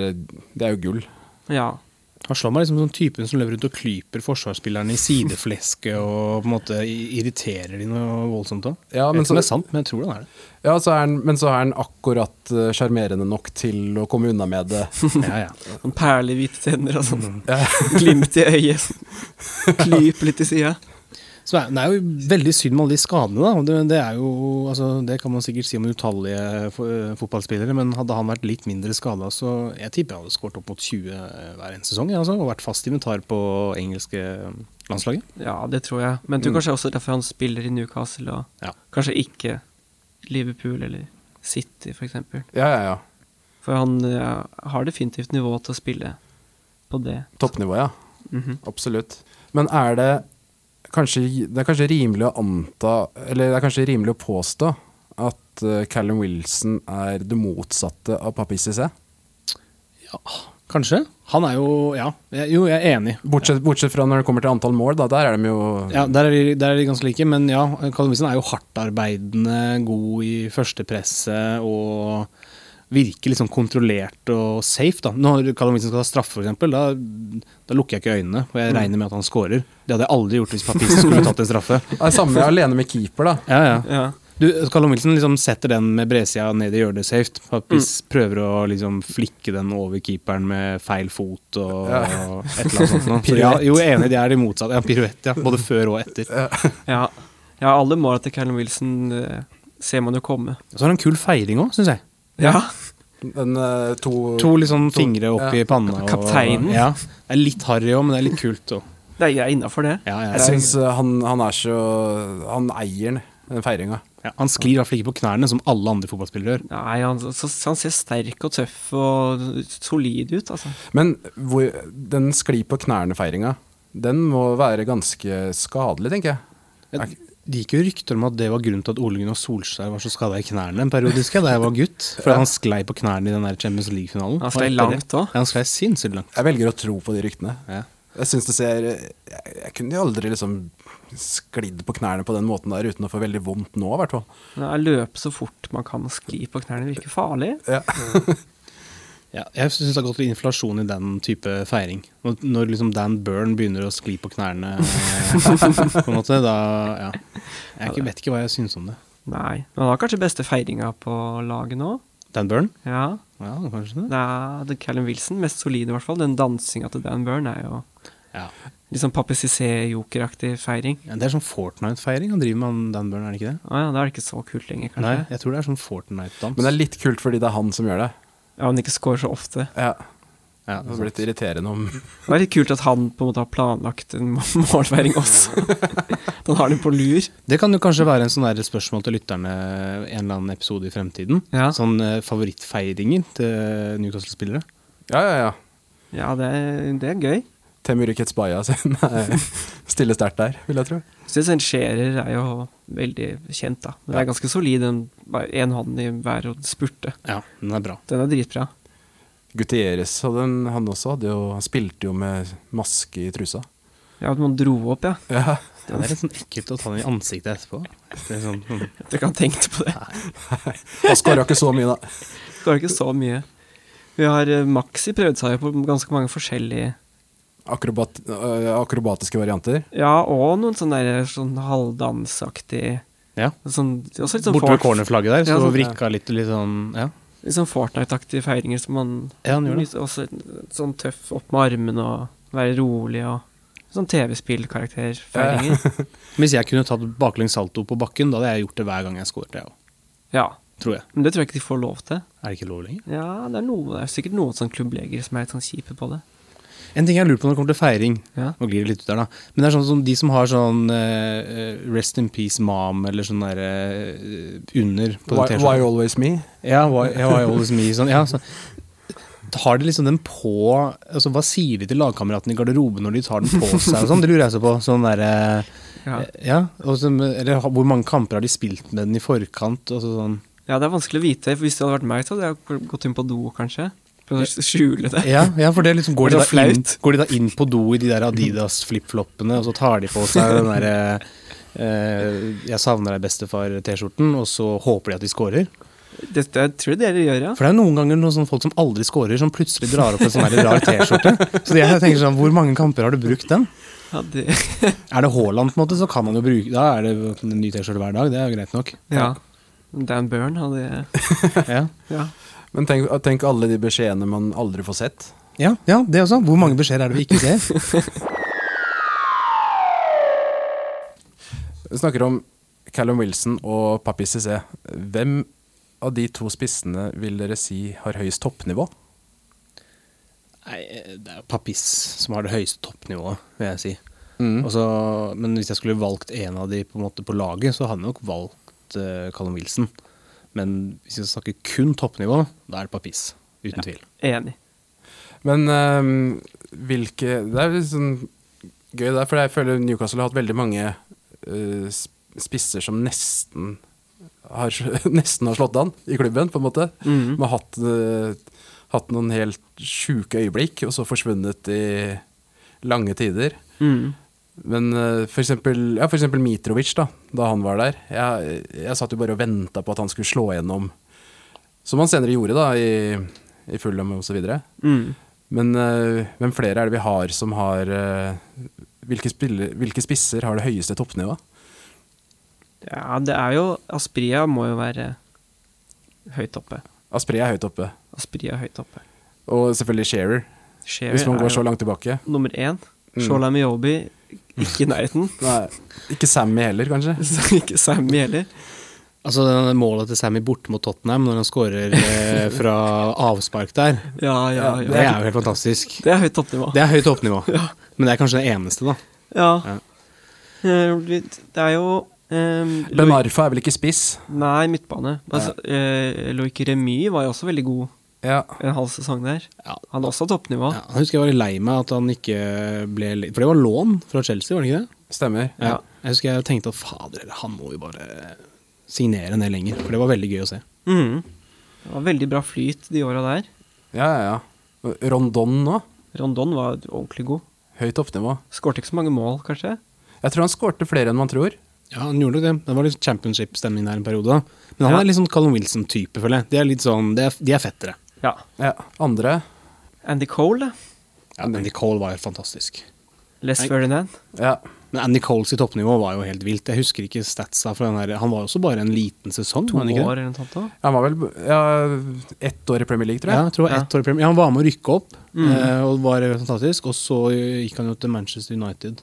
det er jo gull. Ja. Han slår meg liksom som typen som løper rundt og klyper forsvarsspillerne i sideflesket og på en måte irriterer de noe voldsomt òg. Ja, jeg men vet ikke om det er sant, men jeg tror han er det. ja, så er han, men så er han akkurat eh, sjarmerende nok til å komme unna med det. Ja, ja. Sånn perlehvite tenner og sånn. Glimt i øyet. Klyper litt i sida. Så er- det er jo veldig synd med alle de skadene, da. Det, det er jo, altså, det kan man sikkert si om utallige fotballspillere, men hadde han vært litt mindre skada, så jeg tipper jeg hadde skåret opp mot 20 hver en sesong, altså, og vært fast inventar på engelske landslaget. Ja, det tror jeg. Men jeg tror Mm. kanskje også derfor han spiller i Newcastle, og Ja. kanskje ikke Liverpool eller City, for eksempel. Ja, ja, ja. For han ja, har definitivt nivå til å spille på det. Toppnivå, ja. Mhm. Absolutt. Men er det kanskje Det er kanskje rimelig å anta Eller det er kanskje rimelig å påstå at eh, Callum Wilson er det motsatte av Papi Cissé? Kanskje. Han er jo Ja, jo, jeg er enig. Bortsett, bortsett fra når det kommer til antall mål, da. Der er de jo Ja, Der er de, der er de ganske like, men ja, Callum Wilson er jo hardtarbeidende, god i førstepresset og virker liksom kontrollert og safe. da. Når Callum Wilson skal ta straffe, f.eks., da, da lukker jeg ikke øynene, og jeg regner med at han scorer. Det hadde jeg aldri gjort hvis Papis skulle tatt en straffe. Det er samme alene med keeper, da. Ja, ja. Ja. Du, Callum Wilson liksom setter den med bredsida ned i hjørnet safe. Papis prøver å liksom flikke den over keeperen med feil fot og, Ja. og et eller annet sånt. Så ja, jo, enig, de er de motsatte. Ja, piruett, ja. Både før og etter. Ja. ja, alle måla til Callum Wilson eh, ser man jo komme. Og så har han en kul feiring òg, syns jeg. Ja. Den uh, to, To liksom to- fingre opp ja. i panna. Og, Kapteinen. Ja. Det er litt harry òg, men det er litt kult òg. Det er innafor det. Ja, ja, Jeg syns eh, han, han er så Han eier den, feiringa. ja, han sklir i hvert fall ikke på knærne, som alle andre fotballspillere gjør. Nei, han, så, han ser sterk og tøff og solid ut, altså. Men hvor, den sklir på knærne-feiringa, den må være ganske skadelig, tenker jeg. Det gikk jo rykter om at det var grunnen til at Ole Gunnar Solskjær var så skada i knærne en periode, husker jeg, da jeg var gutt. For han sklei på knærne i den der Champions League-finalen. Han sklei langt òg. Ja, han sklei sinnssykt langt. Jeg velger å tro på de ryktene. Ja. Jeg synes det ser Jeg, jeg kunne jo aldri liksom sklidd på knærne på den måten der uten å få veldig vondt nå, i hvert fall. Løpe så fort man kan og skli på knærne virker farlig. Ja. Ja, jeg syns det har gått litt inflasjon i den type feiring. Når, når liksom Dan Byrne begynner å skli på knærne, på en måte, da Ja. Jeg ikke, vet ikke hva jeg syns om det. Nei. Men han har kanskje beste feiringa på laget nå. Dan Byrne? Ja. Ja, kanskje det. Nei, det er Callum Wilson, mest solide i hvert fall. Den dansinga til Dan Byrne er jo Ja. litt sånn Papi Cissé-jokeraktig feiring. Ja, det er sånn Fortnite-feiring han driver med, han Dan Byrne, er det ikke det? Å ja, da er det ikke så kult lenger, kanskje. Nei, jeg tror det er sånn Fortnite-dans. Men det er litt kult fordi det er han som gjør det. Ja, han ikke scorer så ofte. Ja, ja, Det har blitt irriterende om Det er litt kult at han på en måte har planlagt en målfeiring også. han har den på lur. Det kan jo kanskje være en sånn der spørsmål til lytterne en eller annen episode i fremtiden. Ja, Sånn eh, favorittfeiringer til Newcastle-spillere. Ja, ja, ja. ja det, er- det er gøy. Temur Ketsbaya sin stille stiller sterkt der, vil jeg tro. Synes en Scherer er jo veldig kjent, da. Den det er ganske solid, den én en hånd i hver og spurte. Ja, den er bra. Den er dritbra. Gutieres hadde en, han også hadde jo Han spilte jo med maske i trusa. Ja, at man dro opp, ja. Ja. Det er litt sånn ekkelt å ta den i ansiktet etterpå. Det er sånn, sånn. Du kan tenke på det. Han skåra ikke så mye, da. Skåra ikke så mye. Vi har eh, Maxi prøvd seg på ganske mange forskjellige Akrobat, øh, akrobatiske varianter. Ja, og noen sånne der, sånn halvdansaktig Ja. sånn, Også litt sånn, Borte ved cornerflagget der, så Ja, sånn- vrikka litt, litt sånn Ja, litt sånn Fortnite-aktige feiringer som man ja han gjør det. Også sånn tøff opp med armene og være rolig og Sånn TV-spillkarakterfeiringer. Hvis jeg kunne tatt baklengs salto på bakken, da hadde jeg gjort det hver gang jeg scoret, jeg òg. Ja. Tror jeg. Men det tror jeg ikke de får lov til. Er det ikke lov lenger? Ja, det er, noe, det er sikkert noen sånn klubbleger som er litt sånn kjipe på det. En ting jeg lurer på når det kommer til feiring, Ja. nå glir det litt ut der, da. Men det er sånn som de som har sånn uh, Rest in peace mom, eller sånn derre uh, under på Why, den why always me? Ja, why, yeah, why always me, sånn. Ja, så. Har de liksom den på altså Hva sier de til lagkameratene i garderoben når de tar den på seg? og sånn, Det lurer jeg så på. Sånn derre Ja. ja, og så- eller hvor mange kamper har de spilt med den i forkant? Altså sånn. ja, det er vanskelig å vite. For hvis det hadde vært meg, så hadde jeg gått inn på do, kanskje. Skjule det. Ja, ja, for det liksom går Det de, da inn, går de da inn på do i de der Adidas flipfloppene, og så tar de på seg den derre eh, 'Jeg savner deg, bestefar'-T-skjorten, og så håper de at de scorer. Det, det tror jeg dere gjør, ja. For det er noen ganger noen sånne folk som aldri scorer, som plutselig drar opp en sånn rar T-skjorte. Så jeg tenker sånn, hvor mange kamper har du brukt den? ja det, Er det Haaland, på en måte, så kan man jo bruke Da er det en ny T-skjorte hver dag, det er jo greit nok. ja. Dan Burn hadde Ja, Ja. Men tenk, tenk alle de beskjedene man aldri får sett. ja, ja det også. Hvor mange beskjeder er det vi ikke ser? Vi snakker om Callum Wilson og Papi Cissé. Hvem av de to spissene vil dere si har høyest toppnivå? Nei, det er Papis som har det høyeste toppnivået, vil jeg si. Mm. Også, men hvis jeg skulle valgt en av de på, en måte på laget, så hadde jeg nok valgt uh, Callum Wilson. Men hvis vi snakker kun toppnivå, da er det Papis. Uten tvil. Enig. Men ehm, hvilke Det er litt sånn gøy der, for jeg føler Newcastle har hatt veldig mange eh, spisser som nesten har, nesten har slått an i klubben, på en måte. Mhm. Man har hatt, eh, hatt noen helt sjuke øyeblikk, og så forsvunnet i lange tider. Mm. Men eh, for eksempel, ja, for eksempel Mitrovic, da, da han var der. Jeg, jeg satt jo bare og venta på at han skulle slå gjennom, som han senere gjorde da, i, i Fulham osv. Mm. Men uh, hvem flere er det vi har som har uh, hvilke, spiller, hvilke spisser har det høyeste toppnivået? Ja, det er jo Aspria må jo være høyt oppe. Aspria er høyt oppe. Aspria er høyt oppe. Og selvfølgelig Shearer, Shearer hvis man går så langt tilbake. nummer én. Mm. Shola Miobi ikke i nærheten. Nei, ikke Sammy heller, kanskje. Ikke Sammy heller. Altså Målet til Sammy borte mot Tottenham, når han skårer eh, fra avspark der, Ja, ja, det er jo helt fantastisk. Det er høyt toppnivå. Det er høyt toppnivå. Men det er kanskje det eneste, da. Ja. Ja. Eh, Det er jo um, Ben Arfa er vel ikke spiss? Nei, midtbane. Altså, eh, Loic Remy var jo også veldig god Ja. en halv sesong der. Ja. Han har også toppnivå. Ja, jeg husker jeg var lei meg at han ikke ble For det var lån fra Chelsea, var det ikke det? Stemmer. Ja. Jeg husker jeg tenkte at fader, han må jo bare signere ned lenger. For det var veldig gøy å se. Mm. Det var veldig bra flyt de åra der. Ja, ja, ja. Rondon nå? Rondon var ordentlig god. Høyt toppnivå. Skårte ikke så mange mål, kanskje. Jeg tror han skårte flere enn man tror. Ja, han gjorde nok det. Det var litt championship-stemning der en periode. da. Men han Ja. er litt sånn Callum Wilson-type, føler jeg. De er litt sånn, de er, de er fettere. Ja. Ja, Andre Andy Cole, da. Ja, Andy Cole var helt fantastisk. Les. Ferdinand. Ja. Men Andy Coles i toppnivå var jo helt vilt. Jeg husker ikke statsa fra den her. Han var jo også bare en liten sesong. To ikke år eller noe sånt. Han var vel ja, ett år i Premier League, tror Ja, jeg. jeg tror ja. ett år i Premier. Ja, han var med å rykke opp, Mm. eh, og var fantastisk. Og så gikk han jo til Manchester United.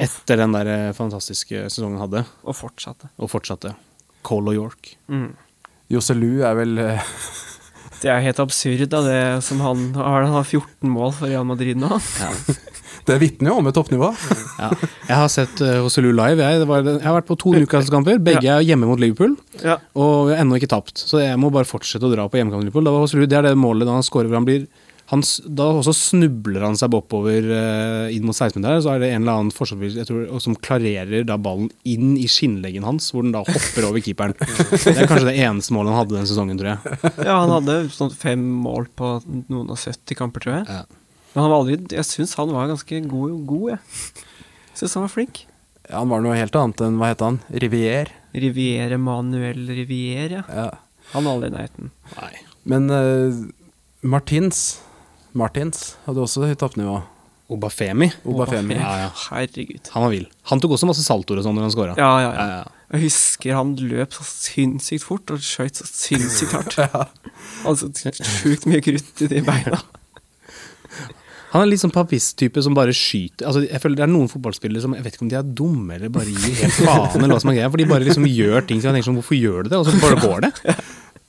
Etter den der eh, fantastiske sesongen han hadde, Og fortsatte. og fortsatte. Cole og York. Mm. Joselu er vel eh, Det er helt absurd, da, det som han har. Han har 14 mål for Real Madrid nå. Det vitner jo om et toppnivå. Ja. Jeg har sett uh, live. Jeg, det var, jeg har vært på to Newcastle-kamper. Begge er hjemme mot Liverpool. Ja. Og vi har ennå ikke tapt, så jeg må bare fortsette å dra på hjemmekamp. Liverpool. Da var Hosselu, det er det målet da han scorer hvor han blir han, Da også snubler han seg oppover eh, inn mot 16-meteren. så er det en eller annen forsvarsspiller som klarerer da ballen inn i skinnleggen hans, hvor den da hopper over keeperen. Det er kanskje det eneste målet han hadde den sesongen, tror jeg. ja, han hadde sånn fem mål på noen og 70 kamper, tror jeg. Ja. Men han var aldri Jeg syns han var ganske god, god jeg. Syns han var flink. Ja, han var noe helt annet enn hva het han? Rivier? Riviere Manuel Rivier, ja. Ja. Han var aldri i nærheten. Nei. Men uh, Martins Martins hadde også høyt toppnivå. Obafemi. Obafemi. Ja, ja. Herregud. Han var vill. Han tok også masse saltoer og sånn når han scora. Ja, ja, Ja, ja. ja. Jeg husker han løp så sinnssykt fort og skøyt så sinnssykt hardt. Altså sjukt mye krutt i de beina. Han er litt sånn papist-type som bare skyter Altså, jeg føler Det er noen fotballspillere som Jeg vet ikke om de er dumme eller bare gir helt faen, eller hva som er greia. For de bare liksom gjør ting som jeg tenker sånn Hvorfor gjør du det? Og så bare går det.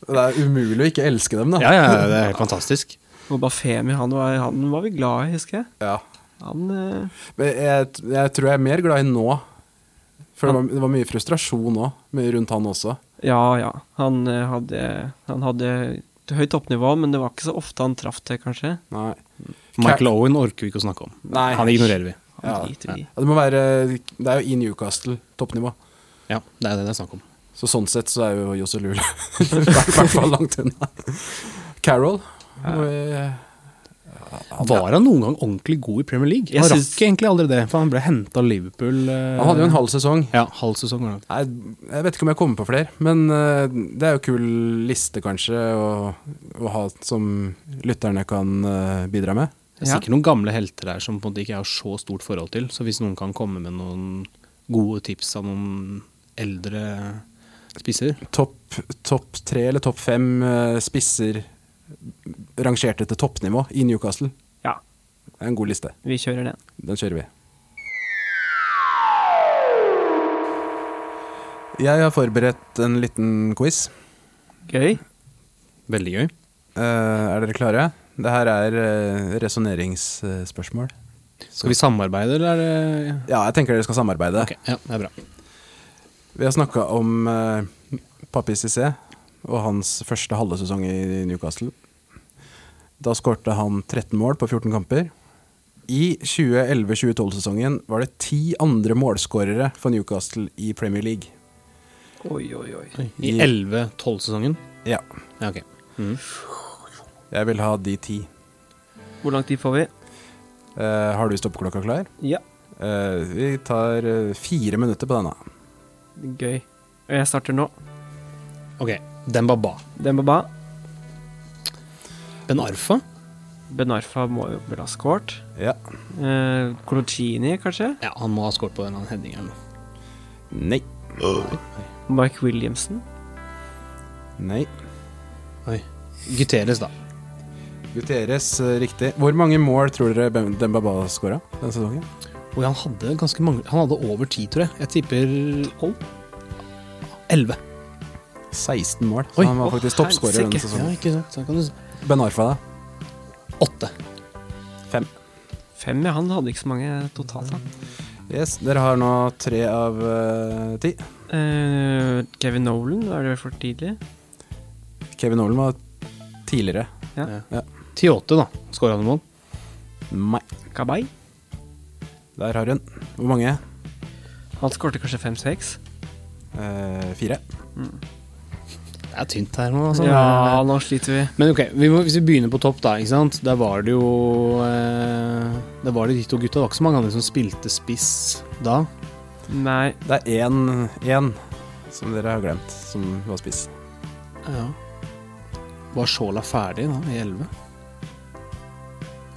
Det er umulig å ikke elske dem, da. Ja, ja, det er helt fantastisk. Og Bafemi, han var, han var vi glad i, husker jeg. Ja. Han eh, Men jeg, jeg tror jeg er mer glad i nå. For det var, det var mye frustrasjon òg, rundt han også. Ja, ja. Han eh, hadde, han hadde høyt toppnivå, men det var ikke så ofte han traff det, kanskje. Nei. Michael Owen orker vi ikke å snakke om. Nei. Han ignorerer vi. Han Ja. driter vi i. Ja, det må være Det er jo i Newcastle toppnivå. Ja, det er det det er snakk om. Så sånn sett så er jo Josse Lula i hvert fall langt unna. Carol Var han noen gang ordentlig god i Premier League? Jeg Han syns- rakk egentlig aldri det, for han ble henta av Liverpool. eh, Han hadde jo en halv sesong. Ja, halv sesong. Nei, jeg vet ikke om jeg kommer på flere, men eh, det er jo kul liste, kanskje, å, å ha som lytterne kan eh, bidra med. Det er sikkert noen gamle helter her som på en måte ikke jeg har så stort forhold til. Så hvis noen kan komme med noen gode tips av noen eldre spisser Topp top tre eller topp fem eh, spisser rangerte til toppnivå i Newcastle. Ja, Det er en god liste. vi kjører den. Den kjører vi. Jeg har forberedt en liten quiz. Gøy. Veldig gøy. Eh, er dere klare? Det her er uh, resonneringsspørsmål. Skal vi samarbeide, eller er det Ja, jeg tenker dere skal samarbeide. Okay, ja, det er bra. Vi har snakka om uh, Papi Cissé og hans første halve sesong i Newcastle. Da skårte han 13 mål på 14 kamper. I 2011-2012-sesongen var det ti andre målskårere for Newcastle i Premier League. Oi, oi, oi. I 11-12-sesongen? Ja, Ja, okay. mm. jeg vil ha de ti. Hvor lang tid får vi? Uh, har du stoppeklokka klar? Ja. Uh, vi tar eh, fire minutter på denne. Gøy. Jeg starter nå. Ok, Dembaba. Dembaba. Ben Arfa? Ben Arfa må jo vel ha skåret. Ja. Eh, Colocini, kanskje? Ja, han må ha skåret på en eller annen heading eller noe. Nei. Mike Williamson. Nei. Oi. Guterres, da. Guterres, eh, riktig. Hvor mange mål tror dere Ben- Dembaba skåra denne sesongen? Og han hadde ganske mange Han hadde over ti, tror jeg. Jeg tipper 12? 11. 16 mål. Så Oi. han var faktisk toppskårer denne sesongen. Ja, ikke sant. Så kan du Ben Arfa, da? 8. Fem. Fem, ja. Han hadde ikke så mange totalt, da. Yes, Dere har nå tre av eh, ti. Eh, Kevin Nolan, er det for tidlig? Kevin Nolan var tidligere. Ja. Ja. 10-8, da. Skåra han mål? Nei. Kabay? Der har hun. Hvor mange? Han skårte kanskje fem-seks? Eh, fire. Det er tynt her nå, altså. Ja, nå sliter vi. Men ok, vi må, hvis vi begynner på topp, da. ikke sant? Der var det jo eh, Der var det de to gutta. Det var ikke så mange andre som spilte spiss da. Nei, Det er én, én som dere har glemt, som var spiss. Ja. Var Sjåla ferdig da, i 11?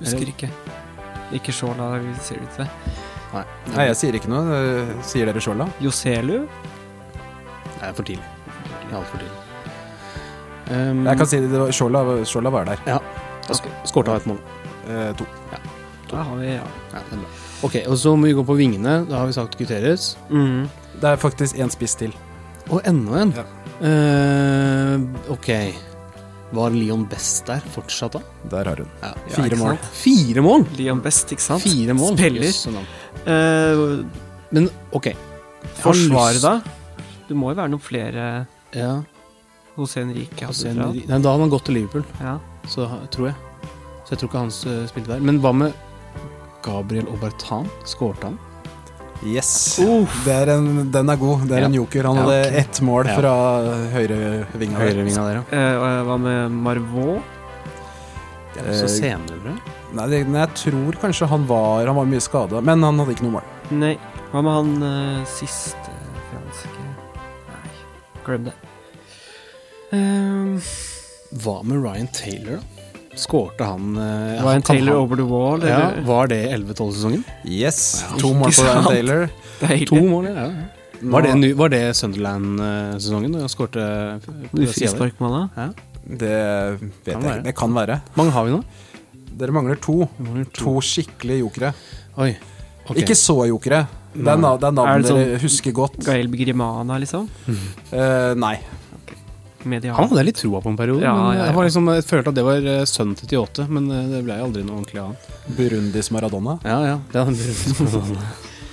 husker ikke. Ikke Shola, ser det ut til. Nei. Nei, jeg sier ikke noe. Eh, Sier dere Skjolda? Joselu? Det er for tidlig. Det er altfor tidlig. Um, Jeg kan si det, det var Skjolda var der. Ja. Okay. Skårta et mål. Eh, to. Da har vi, ja. Ja. Ok, og så må vi gå på vingene. Da har vi sagt Guterres. Mm. Det er faktisk én spiss til. Og enda en. Ja. Uh, ok. Var Leon Best der fortsatt da? Der har hun. Ja. Fire mål. Fire mål! Leon Best, ikke sant? Fire mål. Spiller. Eh, Men ok. forsvaret, da? Det må jo være noen flere Ja. Hos Henrik? Hadde nei, da hadde han gått til Liverpool, Ja. så tror jeg. Så jeg tror ikke han eh, spilte der. Men hva med Gabriel Aubertan? Skårte han? Yes. Det er en, den er god. Det er Ja. en joker. Han Ja, hadde ett mål Ja. fra høyrevinga. Høyrevinga der, ja. Eh, hva med Marvaux? Det er også Eh, senere, tror. Nei, det, nei, jeg tror kanskje han var Han var mye skada, men han hadde ikke noe mål. Nei. Hva med han uh, siste franske Nei, glem det. Ehm, Hva med Ryan Taylor, da? Skårte han eh, Ryan Taylor han- over the wall, Ja. Var det 11-12-sesongen? Yes. Ja, to mål på Ryan? Taylor. Deilig. To mål, ja. Var det, var det Sunderland-sesongen da han skårte siden frisparkmålet? Ja. Det vet Kan jeg ikke. Det kan være. mange har vi nå? Dere mangler to. Mangler To skikkelige jokere. Oi. Okay. Ikke så jokere. Det er, det er Er navn det sånn- dere husker godt. Gael Grimana, liksom? Uh, nei. Medial. Han hadde jeg litt troa på en periode. Ja, men ja, Jeg, ja. var liksom, jeg følte at det var eh, sønnen til 88, men eh, det ble aldri noe ordentlig av han. Burundis Maradona. Ja, ja. Det er Burundis Maradona.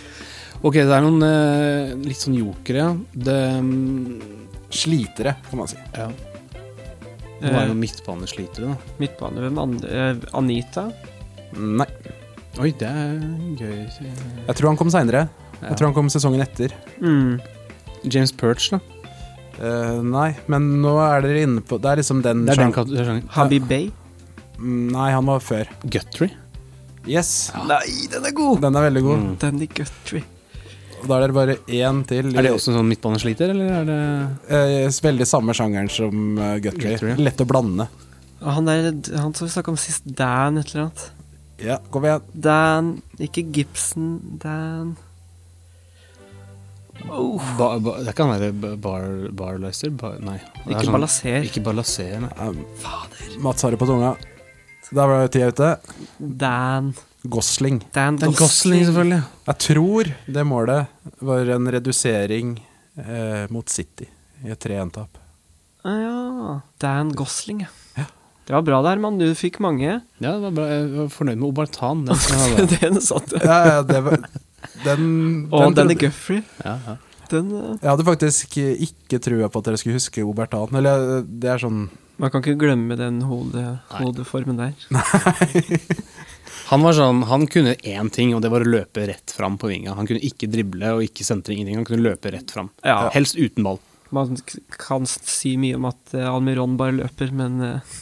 ok, det er noen eh, litt sånn jokere, ja. Det mm, Slitere, kan man si. ja. Er det var noen midtbaneslitere, da. Midtbane, hvem? Eh, Anita? Nei. Oi, det er gøy. Jeg tror han kom seinere. Ja. Jeg tror han kom sesongen etter. Mm. James Perch, da. Eh, nei, men nå er dere inne på Det er liksom den, Det er den sjan- Habib Bey? Mm, Nei, han var før. Guthrie. Yes. Nei, den er god! Den er veldig god. Mm. Danny Guthrie. Og Da er det bare én til. Er det også en sånn midtbanesliter, eller er det Eh, veldig samme sjangeren som uh, Guthrie. Guthrie, ja. Lett å blande. Og Han der han som vi snakka om sist, Dan et eller annet. Ja, kom igjen. Dan Ikke Gibson, Dan oh. ba, ba, Det kan være ba- bar, Barløser? Bar, nei. Ikke sånn- Balaser. Ikke Balaser, nei. Um, Mats har det på tunga. Da var tida ute. Dan Gosling. Dan er Gosling, selvfølgelig. Jeg tror det målet var en redusering eh, mot City i et 3-1-tap. Ah, ja. Dan Gosling, ja. Det var bra der, mann. Du fikk mange. Ja, det var bra. Jeg var fornøyd med Obertan. Den den satt du. Ja, ja, det var Den, Og den Danny Guffrey. Ja, ja. Den uh, Jeg hadde faktisk ikke trua på at dere skulle huske Obertan. Eller eh, det er sånn Man kan ikke glemme den hode, hodeformen der. Han var sånn, han kunne én ting, og det var å løpe rett fram på vinga. Han kunne ikke drible og ikke sentre ingenting. Han kunne løpe rett fram. Ja. Helst uten ball. Man kan si mye om at uh, Almiron bare løper, men eh,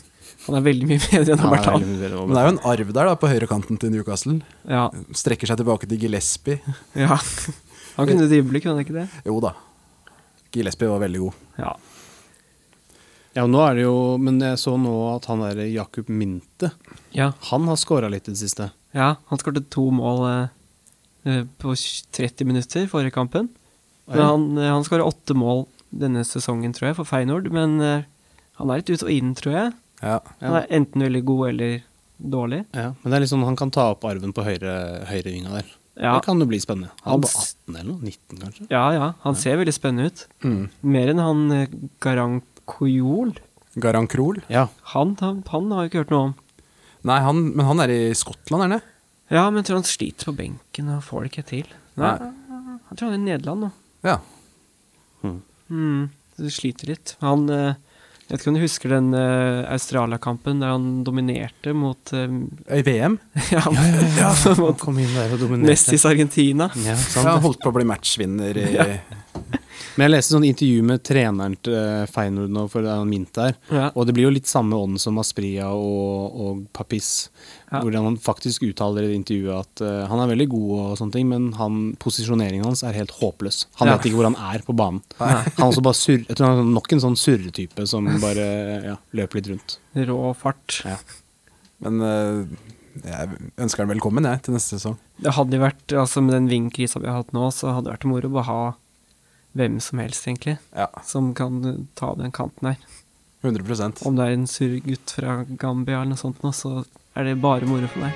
han er veldig mye bedre enn Han Hall. Men det er jo en arv der da på høyrekanten til Newcastle. Ja, Strekker seg tilbake til Gillespie. ja. Han kunne drible, kunne han ikke det? Jo da. Gillespie var veldig god. Ja. Ja, nå er det jo, Men jeg så nå at han der Jakub Minte, Ja, han har skåra litt i det siste. ja han skåret to mål eh, eh, på 30 minutter forrige kampen. Men han, uh, han skåret åtte mål denne sesongen, tror jeg, for Feyenoord. Men eh, han er litt ut og inn, tror jeg. Ja. Han er enten veldig god eller dårlig. Ja, men det er liksom, han kan ta opp arven på høyre, høyrevinga der. Ja, Det kan jo bli spennende. Han er bare 18 eller noe? 19, kanskje? ja, ja han ser veldig spennende ut. Mm. Mer enn han Garankojol. Garang Koyol. Garan Krohl? Ja. Han, han, han har jeg ikke hørt noe om. Nei, han, men han er i Skottland, er han det? Ja, men jeg tror han sliter på benken og får det ikke til. Nei, Jeg tror han er i Nederland nå. Ja. Mm, det sliter litt. Han eh, Jeg vet ikke om du husker den uh, Australia-kampen der han dominerte mot eh, I VM? ja, Han inn der og dominerte. Messis Argentina. Ja, sant. Ja, han holdt på å bli matchvinner i Men jeg leste sånn intervju med treneren til eh, Feyenoord nå, for det er han Mint der. Ja. Og det blir jo litt samme ånd som Aspria og, og Papis. Ja. Hvordan han faktisk uttaler i intervjuet at uh, han er veldig god, og sånne ting, men han, posisjoneringen hans er helt håpløs. Han Ja. vet ikke hvor han er på banen. Han er også bare surr, jeg tror han er nok en sånn surretype som bare ja, løper litt rundt. Rå fart. Ja. Men uh, jeg ønsker han velkommen, jeg, til neste sesong. Det hadde vært, altså Med den vindkrisa vi har hatt nå, så hadde det vært moro å ha hvem som helst, egentlig, Ja, som kan eh, ta den kanten her. 100% Om det er en sur gutt fra Gambia eller noe sånt, nå, så er det bare moro for meg.